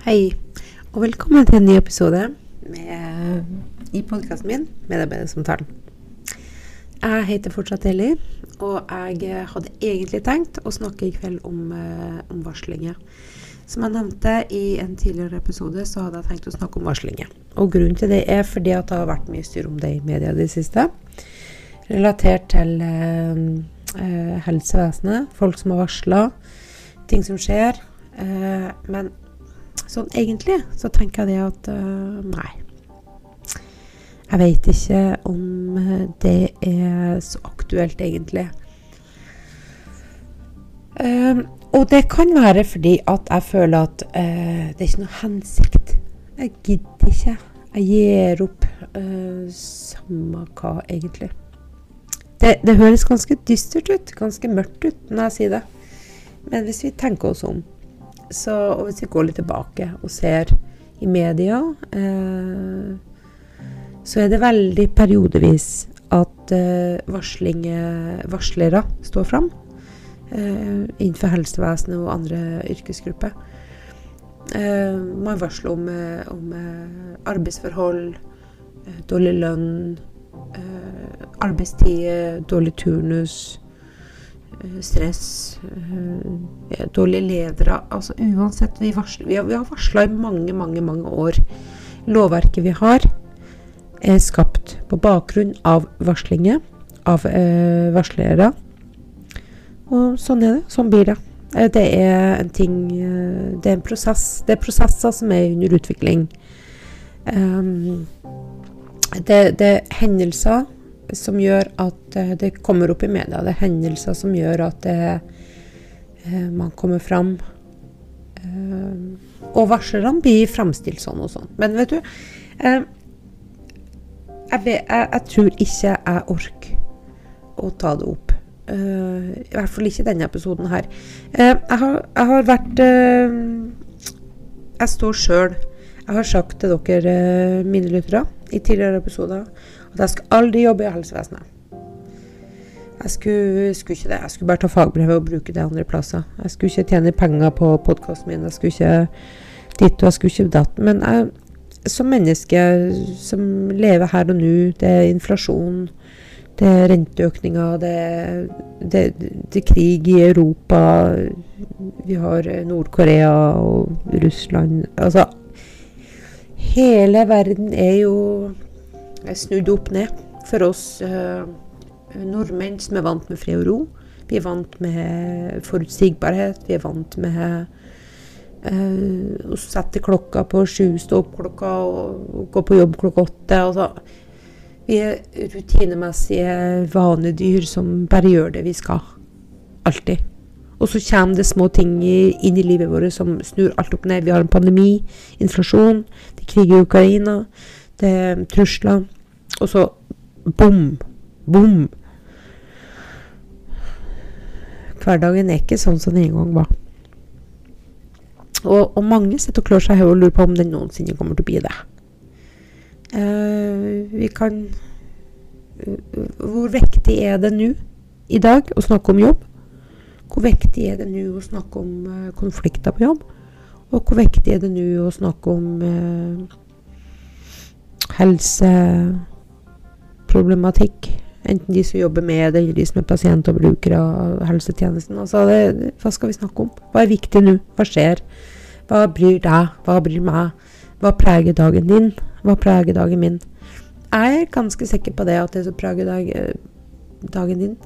Hei, og velkommen til en ny episode med, i podkasten min Medarbeidersamtalen. Jeg heter fortsatt Eli, og jeg hadde egentlig tenkt å snakke i kveld om, eh, om varslinger. Som jeg nevnte i en tidligere episode, så hadde jeg tenkt å snakke om varslinger. Og grunnen til det er fordi at det har vært mye styr om det i media i det siste. Relatert til eh, eh, helsevesenet, folk som har varsla, ting som skjer. Eh, men Sånn egentlig så tenker jeg det at uh, nei. Jeg vet ikke om eh, det er så aktuelt, egentlig. Um, og det kan være fordi at jeg føler at uh, det er ikke noe hensikt. Jeg gidder ikke. Jeg gir opp uh, samme hva, egentlig. Det, det høres ganske dystert ut, ganske mørkt ut når jeg sier det. Men hvis vi tenker oss om så, hvis vi går litt tilbake og ser i media, eh, så er det veldig periodevis at eh, varsling, varslere står fram eh, innenfor helsevesenet og andre yrkesgrupper. Eh, man varsler om, eh, om eh, arbeidsforhold, dårlig lønn, arbeidstid, dårlig turnus stress, eh, dårlige ledere Altså uansett, vi, varsler, vi har, varsla i mange, mange, mange år. Lovverket vi har, er skapt på bakgrunn av varslinger, av eh, varslere. Og sånn er det. Sånn blir det. Eh, det er en ting Det er en prosess. Det er prosesser som er under utvikling. Um, det, det er hendelser som gjør at eh, det kommer opp i media. Det er hendelser som gjør at det, eh, man kommer fram. Eh, og varslerne blir framstilt sånn og sånn. Men vet du jeg, jeg, jeg, tror ikke jeg orker å ta det opp. I hvert fall ikke denne episoden her. Jeg har, jeg har vært Jeg står sjøl Jeg har sagt til dere, mine lyttere, i tidligere episoder at jeg skal aldri jobbe i helsevesenet. Jeg skulle, skulle, ikke det. Jeg skulle bare ta fagbrevet og bruke det andre plasser. Jeg skulle ikke tjene penger på podkasten min. Jeg skulle ikke dit, og jeg skulle ikke datt. Men jeg, som menneske som lever her og nå, det er inflasjon, det er renteøkninger, det, det, det er krig i Europa, vi har Nord-Korea og Russland Altså Hele verden er jo snudd opp ned for oss eh, nordmenn som er vant med fred og ro. Vi er vant med forutsigbarhet. Vi er vant med eh, å sette klokka på sju, stå opp klokka og, gå på jobb klokka åtte. Altså, vi er rutinemessige vanedyr som bare gjør det vi skal. Alltid. Og så kommer det små ting inn i livet vårt som snur alt opp ned. Vi har en pandemi, inflasjon, det er krig i Ukraina det er trusler. Og så bom, bom. Hverdagen er ikke sånn som den en gang var. Og, og mange sitter og klør seg i og lurer på om den noensinne kommer til å bli det. Uh, vi kan uh, Hvor viktig er det nå i dag å snakke om jobb? Hvor viktig er det nå å snakke om uh, konflikter på jobb? Og hvor viktig er det nå å snakke om helseproblematikk. Enten de som jobber med det, eller de som er pasienter og brukere av helsetjenesten. Altså det, hva skal vi snakke om? Hva er viktig nå? Hva skjer? Hva bryr deg? Hva bryr meg? Hva preger dagen din? Hva preger dagen min? Jeg er ganske sikker på det at det som preger dag, dagen din,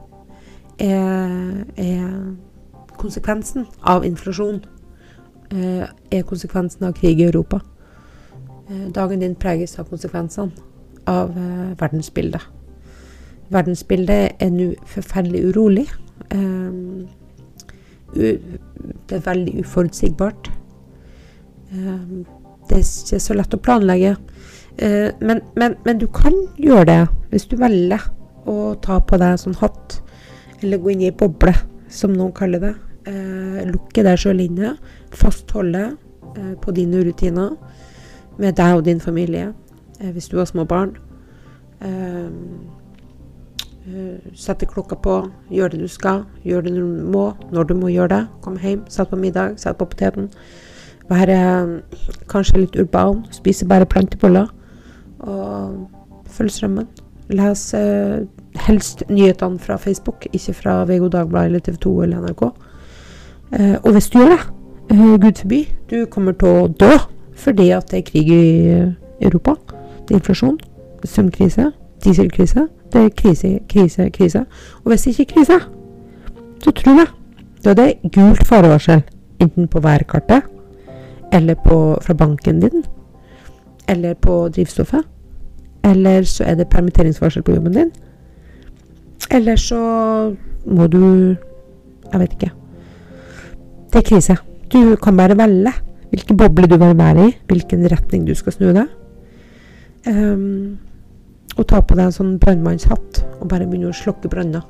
er, er, konsekvensen av inflasjon. Eh, er konsekvensen av krig i Europa. Eh, dagen din preges av konsekvensene av uh, verdensbildet. Verdensbildet er nå forferdelig urolig. Um, det er veldig uforutsigbart. Det er ikke så lett å planlegge. Men, men, men, du kan gjøre det hvis du velger å ta på deg en sånn hatt, eller gå inn i ei boble, som noen kaller det. Lukke deg sjøl inne. Fastholde på dine rutiner med deg og din familie eh, hvis du har små barn. Uh, sette klokka på, gjør det du skal, gjør det du må, når du må gjøre det. Kom hjem, sett på middag, sett på poteten. Være kanskje litt urban. Spise bare planteboller. Og følge strømmen. Les eh, helst nyhetene fra Facebook, ikke fra VG Dagbladet eller TV 2 eller NRK. Eh, og hvis du gjør det, eh, gud forby, du kommer til å dø fordi at det er krig i eh, Europa. Det er inflasjon, strømkrise, dieselkrise. Det er krise, krise, krise. Og hvis det ikke er krise, så tror jeg da er det gult farevarsel. Enten på værkartet, eller på, fra banken din, eller på drivstoffet. Eller så er det permitteringsvarsel på jobben din. Eller så må du Jeg vet ikke. Det er krise. Du kan bare velge hvilken boble du vil være i, hvilken retning du skal snu deg. Um, og ta på deg en sånn brannmannshatt og bare begynne å slokke branner.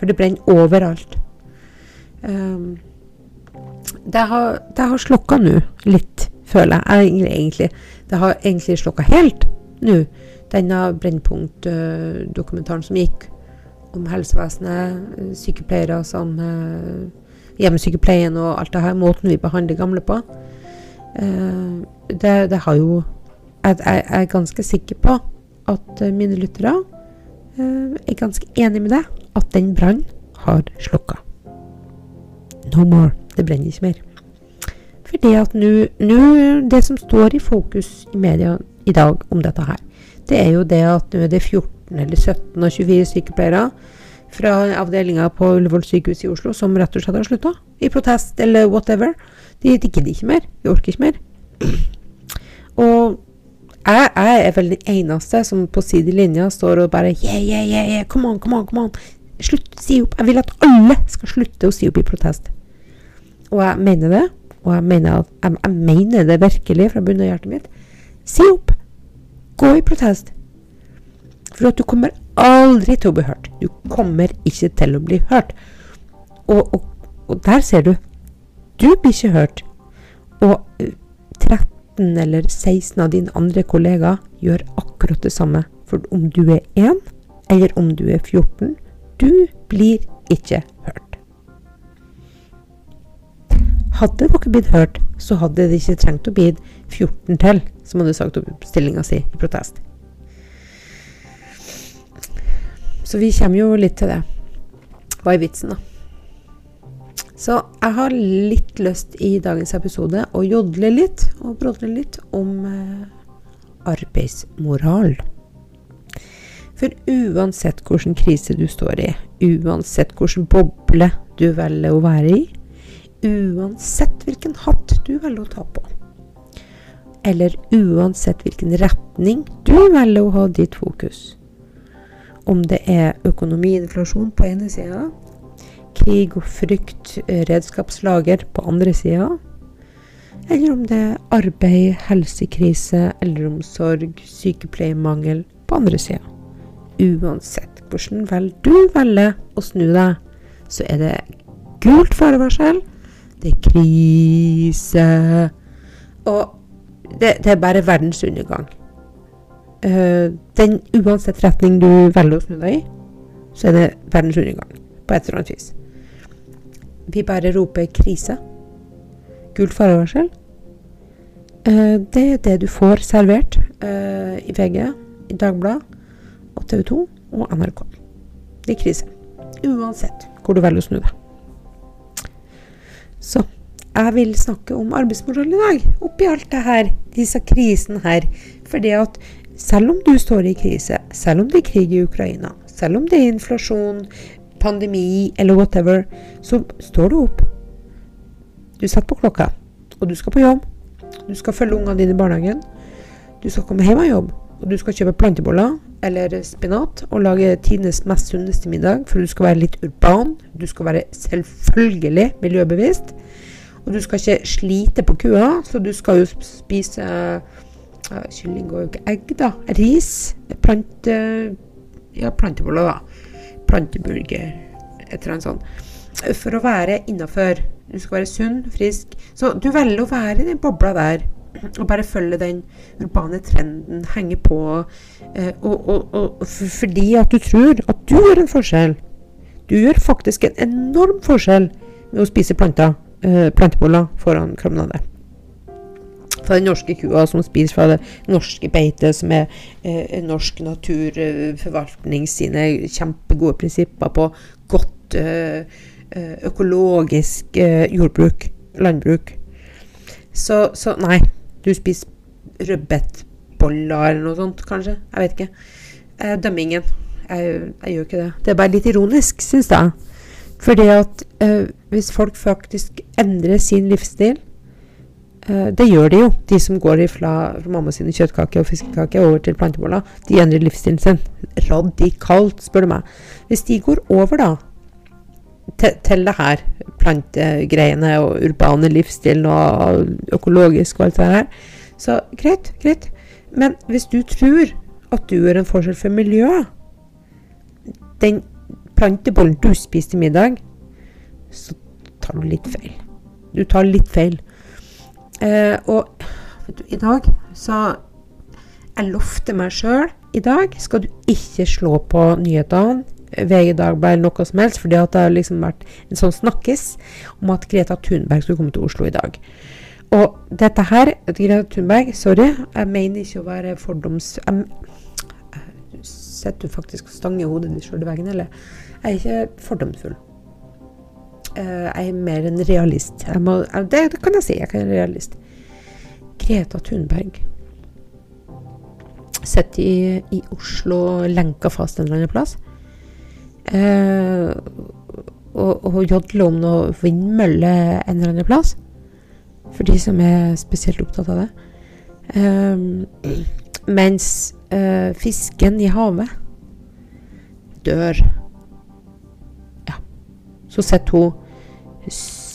For det brenner overalt. Um, det har, det har slokka nå litt, føler jeg. Egentlig. Det har egentlig slokka helt nå. Denne Brennpunkt-dokumentaren som gikk om helsevesenet, sykepleiere som uh, Hjemmesykepleien og alt det her, måten vi behandler gamle på. Uh, det, det, har jo Jeg, er ganske sikker på at uh, mine lyttere er ganske enig med det. At den brannen har slukka. No more. Det brenner ikke mer. Fordi at nå Det som står i fokus i media i dag om dette her, det er jo det at nå er det 14 eller 17 og 24 sykepleiere fra avdelinga på Ullevål sykehus i Oslo som rett og slett har slutta. I protest eller whatever. De gidder ikke mer. De orker ikke mer. Og jeg, jeg, er vel den eneste som på sidelinja står og bare yeah, yeah, yeah, yeah, come on, come on, come on. Slutt, si opp. Jeg vil at alle skal slutte å si opp i protest. Og jeg mener det. Og jeg mener, at, jeg, jeg mener det virkelig fra bunnen av hjertet mitt. Si opp. Gå i protest. For at du kommer aldri til å bli hørt. Du kommer ikke til å bli hørt. Og, og, og der ser du. Du blir ikke hørt. Og 13 eller 16 av dine andre kollegaer gjør akkurat det samme. For om du er 1, eller om du er 14, du blir ikke hørt. Hadde dere blitt hørt, så hadde det ikke trengt å bli 14 til som hadde sagt opp stillinga si i protest. Så vi kommer jo litt til det. Hva er vitsen, da? Så jeg har litt lyst i dagens episode å jodle litt og brodle litt om eh, arbeidsmoral. For uansett hvilken krise du står i, uansett hvilken boble du velger å være i, uansett hvilken hatt du velger å ta på, eller uansett hvilken retning du velger å ha ditt fokus, om det er økonomi, inflasjon på ene sida, krig og frykt, eh, redskapslager på andre sida, eller om det er arbeid, helsekrise, eldreomsorg, sykepleiermangel på andre sida. Uansett hvordan vel du velger å snu deg, så er det gult farevarsel. Det er krise. Og det, det er bare verdens undergang. Uh, den uansett retning du velger å snu deg i, så er det verdens undergang. På et eller annet vis. Vi bare roper 'krise'. Gult farevarsel. Uh, det er det du får servert uh, i VG, i Dagbladet og TV 2 og NRK. Det er krise. Uansett hvor du velger å snu deg. Så jeg vil snakke om arbeidsmoral i dag. Oppi alt det her, disse krisene her. Fordi at selv om du står i krise, selv om det er krig i Ukraina, selv om det er inflasjon, pandemi eller whatever, så står du opp. Du setter på klokka, og du skal på jobb. Du skal følge ungene dine i barnehagen. Du skal komme hjem av jobb, og du skal kjøpe planteboller eller spinat og lage tidenes mest sunneste middag, for du skal være litt urban. Du skal være selvfølgelig miljøbevisst. Og du skal ikke slite på kua, så du skal jo spise Kylling og egg, da. Ris. Plante... Ja, planteboller, da. Planteburger. Et eller annet sånt. For å være innafor. Du skal være sunn, frisk. Så du velger å være i den bobla der. Og bare følge den urbane trenden, henge på. Eh, og, og, og, fordi at du tror at du gjør en forskjell. Du gjør faktisk en enorm forskjell med å spise planter eh, planteboller foran promenade. Fra den norske kua som spiser fra det norske beitet, som er eh, norsk naturforvaltning sine kjempegode prinsipper på godt eh, eh økologisk eh, jordbruk, landbruk. Så, så, nei, du spiser rødbetboller eller noe sånt, kanskje. Jeg vet ikke. Eh, dømmingen. Jeg, jeg, gjør ikke det. Det er bare litt ironisk, syns jeg. Fordi at eh, hvis folk faktisk endrer sin livsstil Det gjør de jo, de som går fra, fra mamma sine kjøttkaker og fiskekaker over til planteboller. De endrer livsstilen sin radikalt, spør du meg. Hvis de går over da til, det her plantegreiene og urbane livsstilen og økologisk og alt det her, så greit, greit. Men hvis du tror at du gjør en forskjell for miljøet Den plantebollen du spiste til middag, så tar du litt feil. Du tar litt feil. Eh, og du, i dag så Jeg lovte meg sjøl i dag skal du ikke slå på nyhetene, VG Dagbladet eller noe som helst, fordi det har liksom vært en sånn snakkes om at Greta Thunberg skulle komme til Oslo i dag. Og dette her, Greta Thunberg, sorry, jeg mener ikke å være fordoms... Jeg, Sitter du faktisk og stanger hodet ditt sjøl i veggen, eller? Jeg er ikke fordomsfull. Uh, jeg er mer en realist. Må, det, det, kan jeg si. Jeg er en realist. Greta Thunberg sitter i, i, Oslo lenka fast en eller annen plass. Uh, og, og jodler om noe vindmølle en eller annen plass. For de som er spesielt opptatt av det. Um, mens uh, fisken i havet dør. Ja. Så sitter hun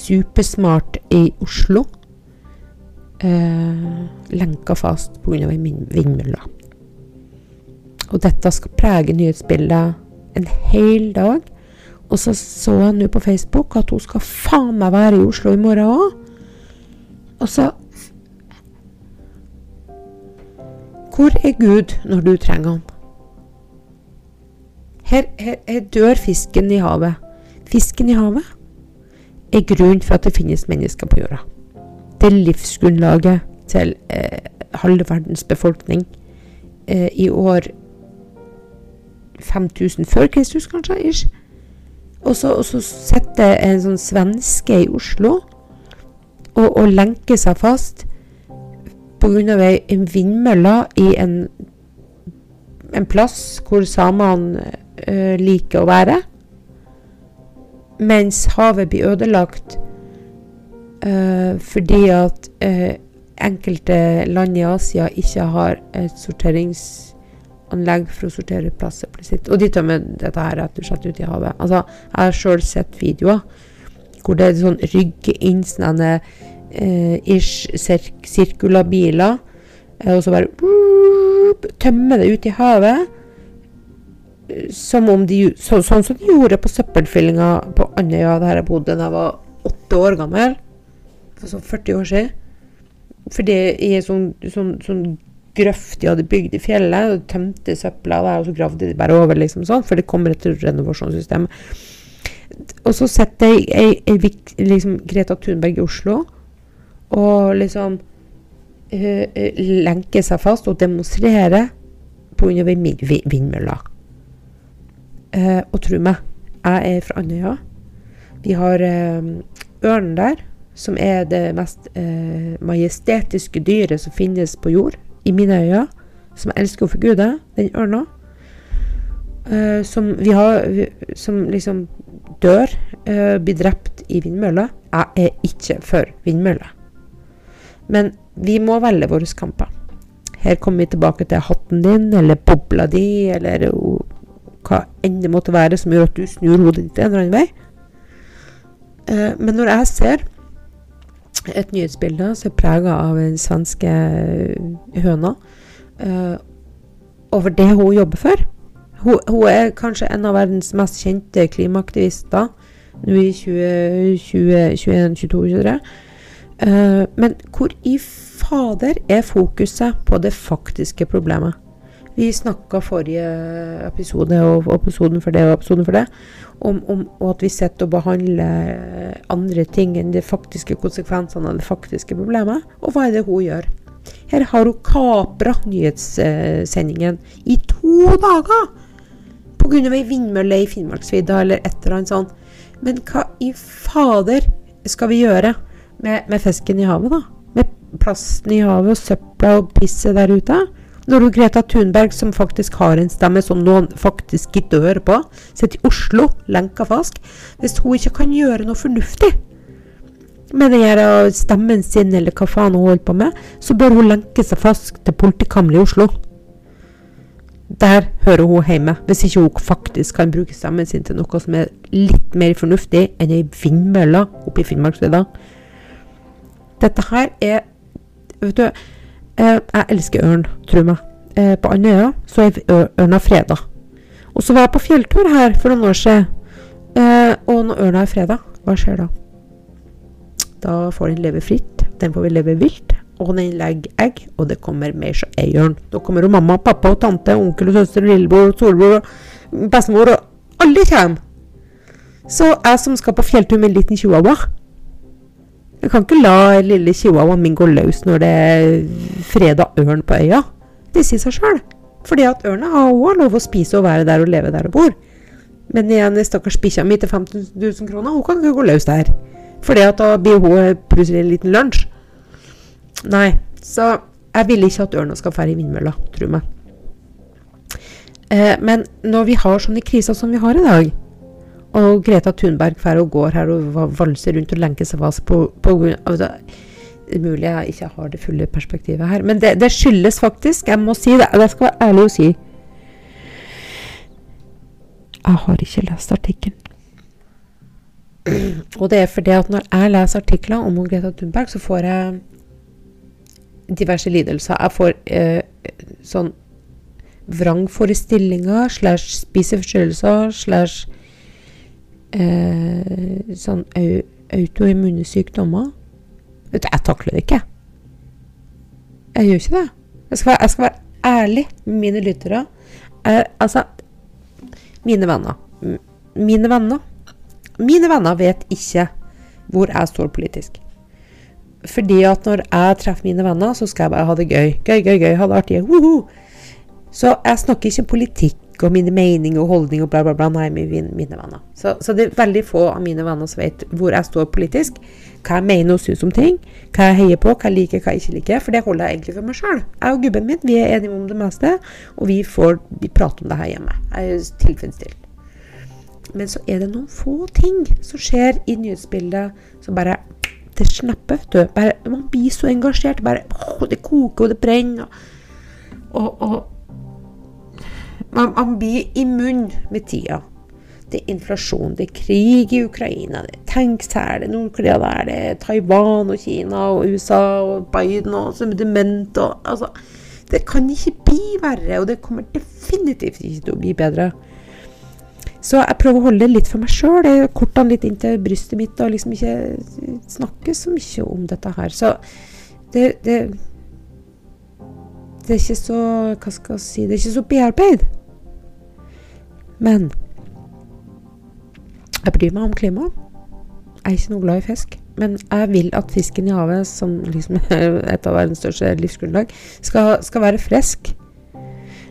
supersmart i Oslo. Eh, lenka fast pga. ei vindmølle. Og dette skal prege nyhetsbildet en hel dag. Og så så jeg nå på Facebook at hun skal faen meg være i Oslo i morgen òg. Og så Hvor er Gud når du trenger han? Her, her, her, dør fisken i havet. Fisken i havet er grunnen for at det finnes mennesker på jorda. Det er livsgrunnlaget til eh, halve verdens befolkning eh, i år 5000 før Kristus, kanskje. Ish. Og så, og så sitter en sånn svenske i Oslo og, og lenker seg fast pga. en vindmølle i en, en plass hvor samene uh, liker å være. Mens havet blir ødelagt uh, fordi at uh, enkelte land i Asia ikke har et sorteringsanlegg for å sortere plastsøppelet sitt. Og de tømmer dette her rett og slett ut i havet. Altså, jeg har sjøl sett videoer hvor det er sånn rygge inn sånne eh, ish sirkula biler, eh, og så bare uh, tømmer det ut i havet. Som om de, så, sånn som de gjorde på søppelfyllinga på Andøya, der jeg bodde da jeg var åtte år gammel. For sånn 40 år siden. For det er sånn, sånn, sånn grøft de hadde bygd i fjellet, og tømte søpla der, og så gravde de bare over, liksom sånn, for det kommer et renovasjonssystem. Og så sitter ei, liksom, Greta Thunberg i Oslo og liksom øh, øh, lenker seg fast og demonstrerer på under vindmøller. Uh, og tro meg, jeg er fra Andøya. Vi har eh, ørnen der, som er det mest eh, majestetiske dyret som finnes på jord, i mine øyne. Som jeg elsker å forgude, den ørna. Eh, som vi har Som liksom dør, blir drept i vindmøller. Jeg er ikke for vindmøller. Men vi må velge våre kamper. Her kommer vi tilbake til hatten din, eller bobla di, eller hva enn det måtte være som gjør at du snur hodet ditt en eller annen vei. Uh, men når jeg ser et nyhetsbilde som er prega av den svenske høna, uh, over det hun jobber for hun, hun, er kanskje en av verdens mest kjente klimaaktivister nå i 2021, 2022, 2023. Uh, men hvor i fader er fokuset på det faktiske problemet? Vi snakka forrige episode og episoden for det og episoden for det om, om at vi sitter og behandler andre ting enn de faktiske konsekvensene av det faktiske problemet. Og hva er det hun gjør? Her har hun kapra nyhetssendingen i to dager! Pga. ei vindmølle i Finnmarksvidda eller et eller annet sånt. Men hva i fader skal vi gjøre med, med fisken i havet, da? Med plasten i havet og søpla og pisset der ute? Når Greta Thunberg, som faktisk har en stemme som noen faktisk gidder å høre på, sitter i Oslo, lenka fast Hvis hun ikke kan gjøre noe fornuftig med den eh, stemmen sin, eller hva faen hun holder på med, så bør hun lenke seg fast til politikammeret i Oslo. Der hører hun hjemme, hvis ikke hun faktisk kan bruke stemmen sin til noe som er litt mer fornuftig enn ei vindmølle oppe i Finnmarksvidda. Dette her er Vet du jeg elsker ørn, tro meg. Eh, på Andøya så er ørna freda. Og så var jeg på fjelltur her for noen år siden. Eh, og når ørna er freda, hva skjer da? Da får den leve fritt. Den får vi leve vilt. Og den legger egg, og det kommer mer så ørn. Da kommer jo mamma, pappa og tante, onkel og søster, lillebror, storebror bestemor, og alle kommer. Så jeg som skal på fjelltur med en liten chihuahua jeg kan ikke la lille chihuahuaen min gå løs når det er fredag ørn på øya. Det sier seg sjøl. Fordi at ørna har òg lov å spise og være der og leve der og bor. Men igjen, stakkars bikkja mi til 15 000 kroner, hun kan ikke gå løs der. Fordi at da blir hun plutselig en liten lunsj. Nei. Så jeg vil ikke at ørna skal fære i vindmølla, tro meg. Eh, men når vi har sånne kriser som vi har i dag, og Greta Thunberg fer og går her og valser rundt og lenker seg fast på, på altså, mulig jeg ikke har det fulle perspektivet her, men det, det skyldes faktisk Jeg må si det, jeg skal være ærlig og si Jeg har ikke lest artikkelen. Og det er fordi at når jeg leser artikler om Greta Thunberg, så får jeg diverse lidelser. Jeg får eh, sånn vrangforestillinger slash spiseforstyrrelser slash eh, sånn au, autoimmune sykdommer. Vet du, jeg takler det ikke. Jeg gjør ikke det. Jeg skal, være, jeg skal være ærlig med mine lyttere. Eh, altså Mine venner. Mine venner Mine venner vet ikke hvor jeg står politisk. Fordi at når jeg treffer mine venner, så skal jeg bare ha det gøy. Gøy, gøy, gøy. Ha det artig. Woohoo! Så jeg snakker ikke politikk og mine meninger og holdninger og bla, bla, bla. Nei, mine, mine venner. Så, så, det er veldig få av mine venner som vet hvor jeg står politisk. Hva jeg mener og syns om ting. Hva jeg heier på, hva jeg liker, hva jeg ikke liker. For det holder jeg egentlig for meg sjøl. Jeg og gubben min vi er enige om det meste, og vi får vi prater om det her hjemme. Jeg er tilfredsstilt. Men så er det noen få ting som skjer i nyhetsbildet som bare Det snapper, vet du. Bare, man blir så engasjert. Bare, å, det koker, og det brenner. og, og man, man blir immun med tida. Det er inflasjon, det er krig i Ukraina, det er tanks her, det er Nord-Korea der, det er Taiwan og Kina og USA og Biden og er dement og Altså, det kan ikke bli verre, og det kommer definitivt ikke til å bli bedre. Så jeg prøver å holde det litt for meg sjøl. Kortene litt inntil brystet mitt og liksom ikke snakke så mye om dette her. Så det, det Det er ikke så Hva skal jeg si Det er ikke så bearbeid. Men jeg bryr meg om klimaet. Jeg er ikke noe glad i fisk. Men jeg vil at fisken i havet, som liksom er et av verdens største livsgrunnlag, skal, skal være frisk.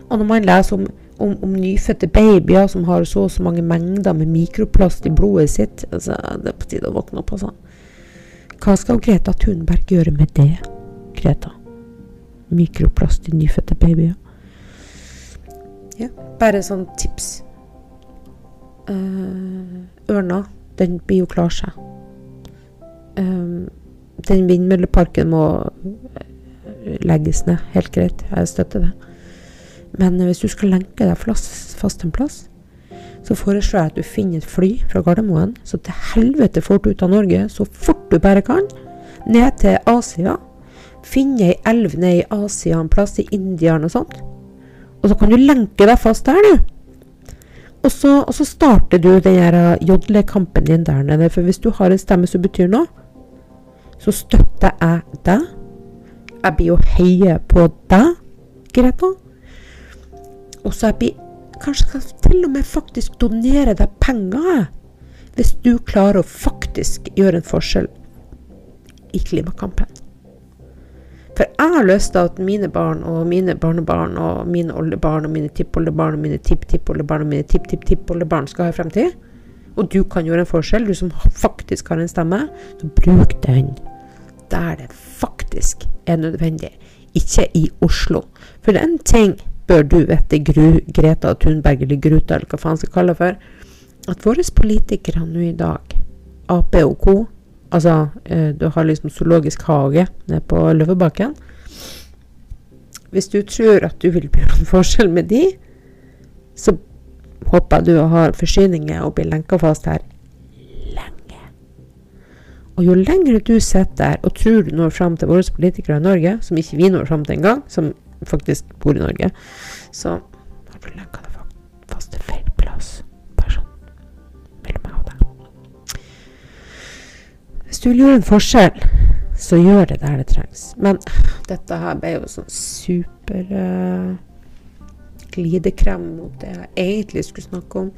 Og når man leser om, om, om, nyfødte babyer som har så og så mange mengder med mikroplast i blodet sitt altså, Det er på tide å våkne opp, altså. Hva skal Greta Thunberg gjøre med det, Greta? Mikroplast i nyfødte babyer? Ja, bare sånn tips ørna, den blir jo klar seg. Um, den vindmølleparken må eh, legges ned, helt greit, jeg støtter det. Men hvis du skal lenke deg fast en plass, så foreslår jeg at du finner et fly fra Gardermoen, så til helvete får du ut av Norge, så fort du bare kan, ned til Asia. Finn ei elv ned i Asia en plass, i India eller noe sånt. Og så kan du lenke deg fast der, du. Og så, og så starter du den uh, jodlekampen din der nede. For hvis du har en stemme som betyr noe, så støtter jeg deg. Jeg blir jo heie på deg, Greta. Og så jeg blir, kanskje skal til og med faktisk donere deg penger. Hvis du klarer å faktisk gjøre en forskjell i klimakampen. For jeg har lyst til at mine barn og mine barnebarn og mine oldebarn og mine tippoldebarn og mine tipptippoldebarn og mine tipptipptippoldebarn skal ha en fremtid. Og du kan gjøre en forskjell, du som faktisk har en stemme. Så bruk den der det faktisk er nødvendig, ikke i Oslo. For den ting bør du vite, Gru, Greta Thunberg eller Gruta eller hva faen skal kalle det for, at våre politikere nå i dag, Ap og co., altså eh, du har liksom zoologisk hage nede på Løvebakken Hvis du tror at du vil gjøre en forskjell med de, så håper jeg du har forsyninger og blir lenka fast her lenge. Og jo lenger du sitter der og tror du når fram til våre politikere i Norge, som ikke vi når fram til engang, som faktisk bor i Norge, så har du lenka Hvis du vil gjøre en forskjell, så gjør det der det trengs. Men dette her ble jo sånn super uh, glidekrem mot det jeg egentlig skulle snakke om.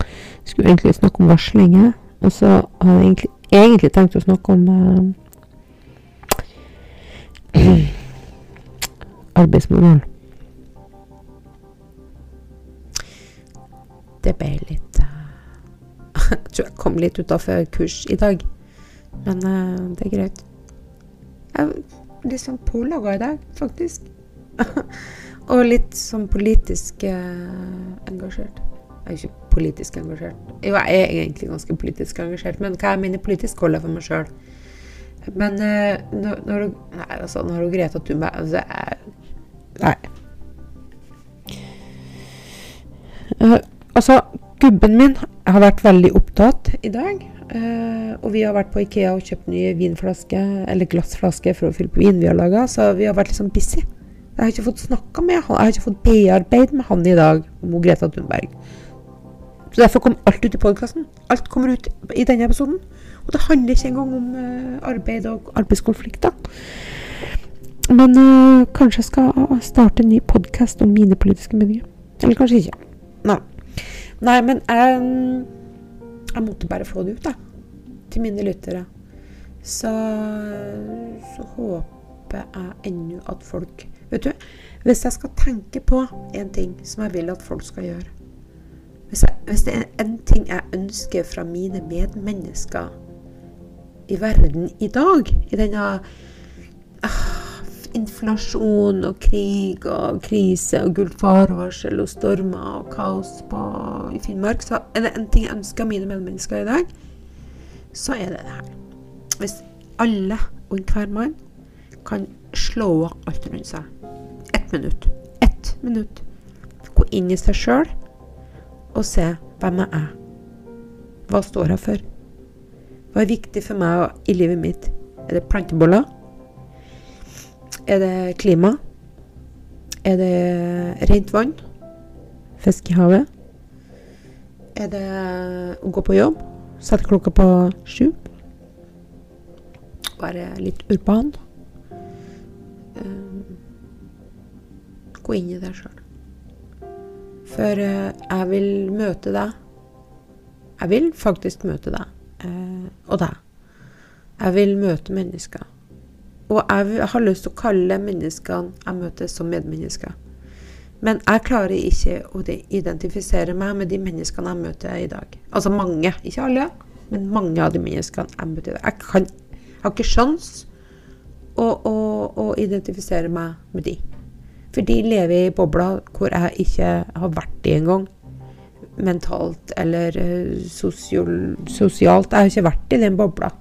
Jeg skulle egentlig snakke om varsling, og så hadde jeg egentlig, egentlig tenkt å snakke om uh, arbeidsmoral. Det ble litt Jeg tror jeg kom litt utafor kurs i dag. Men uh, det er greit. Jeg er litt sånn pålaga i dag, faktisk. Og litt sånn politisk uh, engasjert. Jeg er ikke politisk engasjert. Jo, jeg er egentlig ganske politisk engasjert, men hva jeg mener politisk, holder for meg sjøl. Men uh, når, når, du Nei, altså, når du Greta Thunberg altså, Nei. Uh, altså, gubben min har vært veldig opptatt i dag. Uh, og vi har vært på Ikea og kjøpt nye vinflasker, eller glassflasker for å fylle på vin vi har laga, så vi har vært litt sånn busy. Jeg har ikke fått snakka med han, jeg har ikke fått bearbeid med han i dag om Greta Thunberg. Så Derfor kom alt ut i podkasten. Alt kommer ut i denne episoden. Og det handler ikke engang om uh, arbeid og arbeidskonflikter. Men uh, kanskje jeg skal starte en ny podkast om mine politiske meninger. Eller kanskje ikke. Nei. Men jeg, jeg måtte bare få det ut, da. Til mine lyttere. Så, så håper jeg ennå at folk Vet du, hvis jeg skal tenke på en ting som jeg vil at folk skal gjøre Hvis, jeg, hvis det er en ting jeg ønsker fra mine medmennesker i verden i dag, i denne ah, inflasjon og krig og krise og gult farevarsel og stormer og kaos på, i Finnmark, så er det en ting jeg ønsker mine medmennesker i dag, så er det det her. Hvis alle og enhver mann kan slå av alt rundt seg ett minutt. Ett minutt. Gå inn i seg sjøl og se hvem jeg er. Hva står jeg for? Hva er viktig for meg i livet mitt? Er det planteboller? Er det klima? Er det rent vann? Fisk i havet? Er det å gå på jobb? Sette klokka på sju? Være litt urban? gå inn i deg sjøl. For uh, jeg vil møte deg. Jeg vil faktisk møte deg. Uh, og deg. Jeg vil møte mennesker. Og jeg har lyst til å kalle menneskene jeg møter, som medmennesker. Men jeg klarer ikke å identifisere meg med de menneskene jeg møter i dag. Altså mange. Ikke alle, men mange av de menneskene jeg møter i dag. Jeg, kan, har ikke sjans å, å, å identifisere meg med de. For de lever i bobla hvor jeg ikke har vært i engang. Mentalt eller uh, sosial, sosialt. Jeg har ikke vært i den bobla.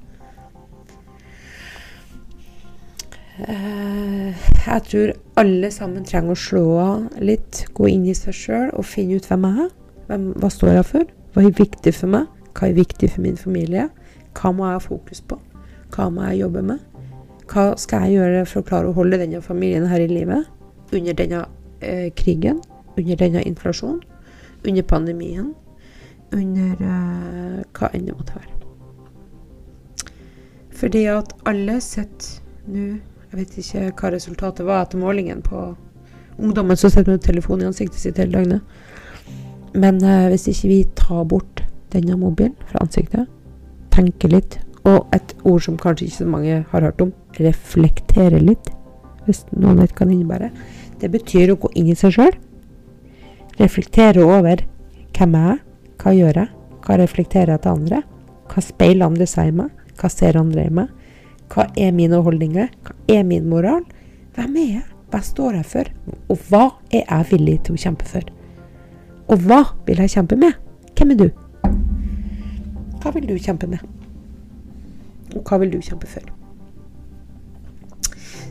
Jeg tror alle sammen trenger å slå av litt, gå inn i seg sjøl og finne ut hvem jeg er. Hvem, hva står jeg for? Hva er viktig for meg? Hva er viktig for min familie? Hva må jeg ha fokus på? Hva må jeg jobbe med? Hva skal jeg gjøre for å klare å holde denne familien her i livet? under denne eh, krigen, under denne inflasjonen, under pandemien, under eh, hva enn det måtte være. Fordi at alle sitter nå Jeg vet ikke hva resultatet var etter målingen på ungdommen som sitter med telefon i ansiktet sitt hele døgnet. Men eh, hvis ikke vi tar bort denne mobilen fra ansiktet, tenker litt, og et ord som kanskje ikke så mange har hørt om, reflektere litt, hvis noen vet hva det innebærer, det betyr å gå inn i seg sjøl. Reflektere over hvem jeg er, hva jeg gjør jeg, hva reflekterer jeg til andre, hva speiler andre seg i meg, hva ser andre i meg, hva er mine holdninger, hva er min moral, hvem er jeg, hva står jeg for, og hva er jeg villig til å kjempe for? Og hva vil jeg kjempe med? Hvem er du? Hva vil du kjempe med? Og hva vil du kjempe for?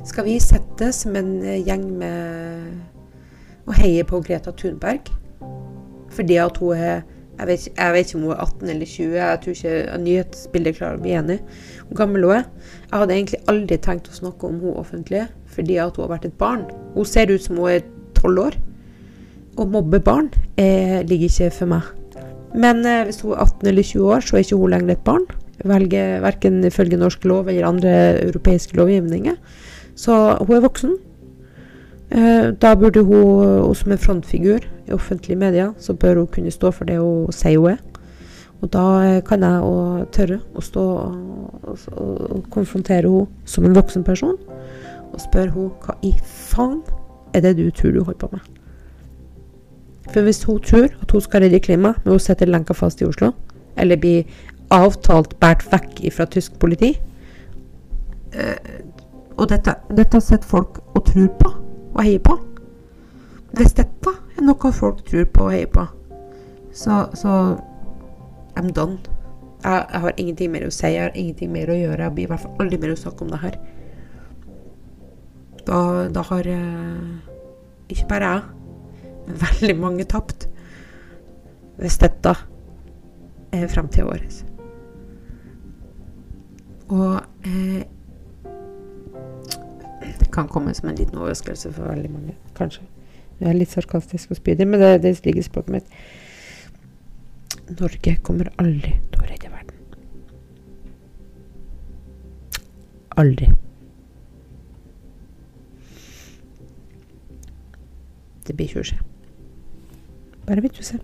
Skal vi sette som en eh, gjeng med og heie på Greta Thunberg? Fordi at hun er jeg vet, jeg vet, ikke om hun er 18 eller 20. Jeg tror ikke nyhetsbildet klarer å bli enig gammel hun er. Jeg hadde egentlig aldri tenkt å snakke om hun offentlig fordi at hun har vært et barn. Hun ser ut som hun er 12 år. Å mobbe barn eh, ligger ikke for meg. Men eh, hvis hun er 18 eller 20 år, så er ikke hun lenger et barn. Velger verken ifølge norsk lov eller andre europeiske lovgivninger. Så hun er voksen. Eh, da burde hun, hun som er frontfigur i offentlige medier, så bør hun kunne stå for det hun sier hun er. Og da eh, kan jeg òg tørre å stå og, og, og konfrontere henne som en voksen person og spørre henne hva i faen er det du tror du holder på med? For hvis hun tror at hun skal redde klimaet med å sette lenka fast i Oslo, eller bli avtalt båret vekk fra tysk politi eh, Og dette, dette sitter folk og tror på og heier på. Hvis dette er noe folk tror på og heier på, så, så I'm done. Jeg, jeg, har ingenting mer å si, jeg har ingenting mer å gjøre. Jeg blir i hvert fall aldri mer å snakke om det her. Da, da har eh, ikke bare jeg, men veldig mange tapt. Hvis dette er framtida vår. Og eh, det kan komme som en liten overraskelse for veldig mange, kanskje. Jeg er litt sarkastisk og spydig, men det, det ligger i språket mitt. Norge kommer aldri til å redde verden. Aldri. Det blir ikke å skje. Bare vent og se.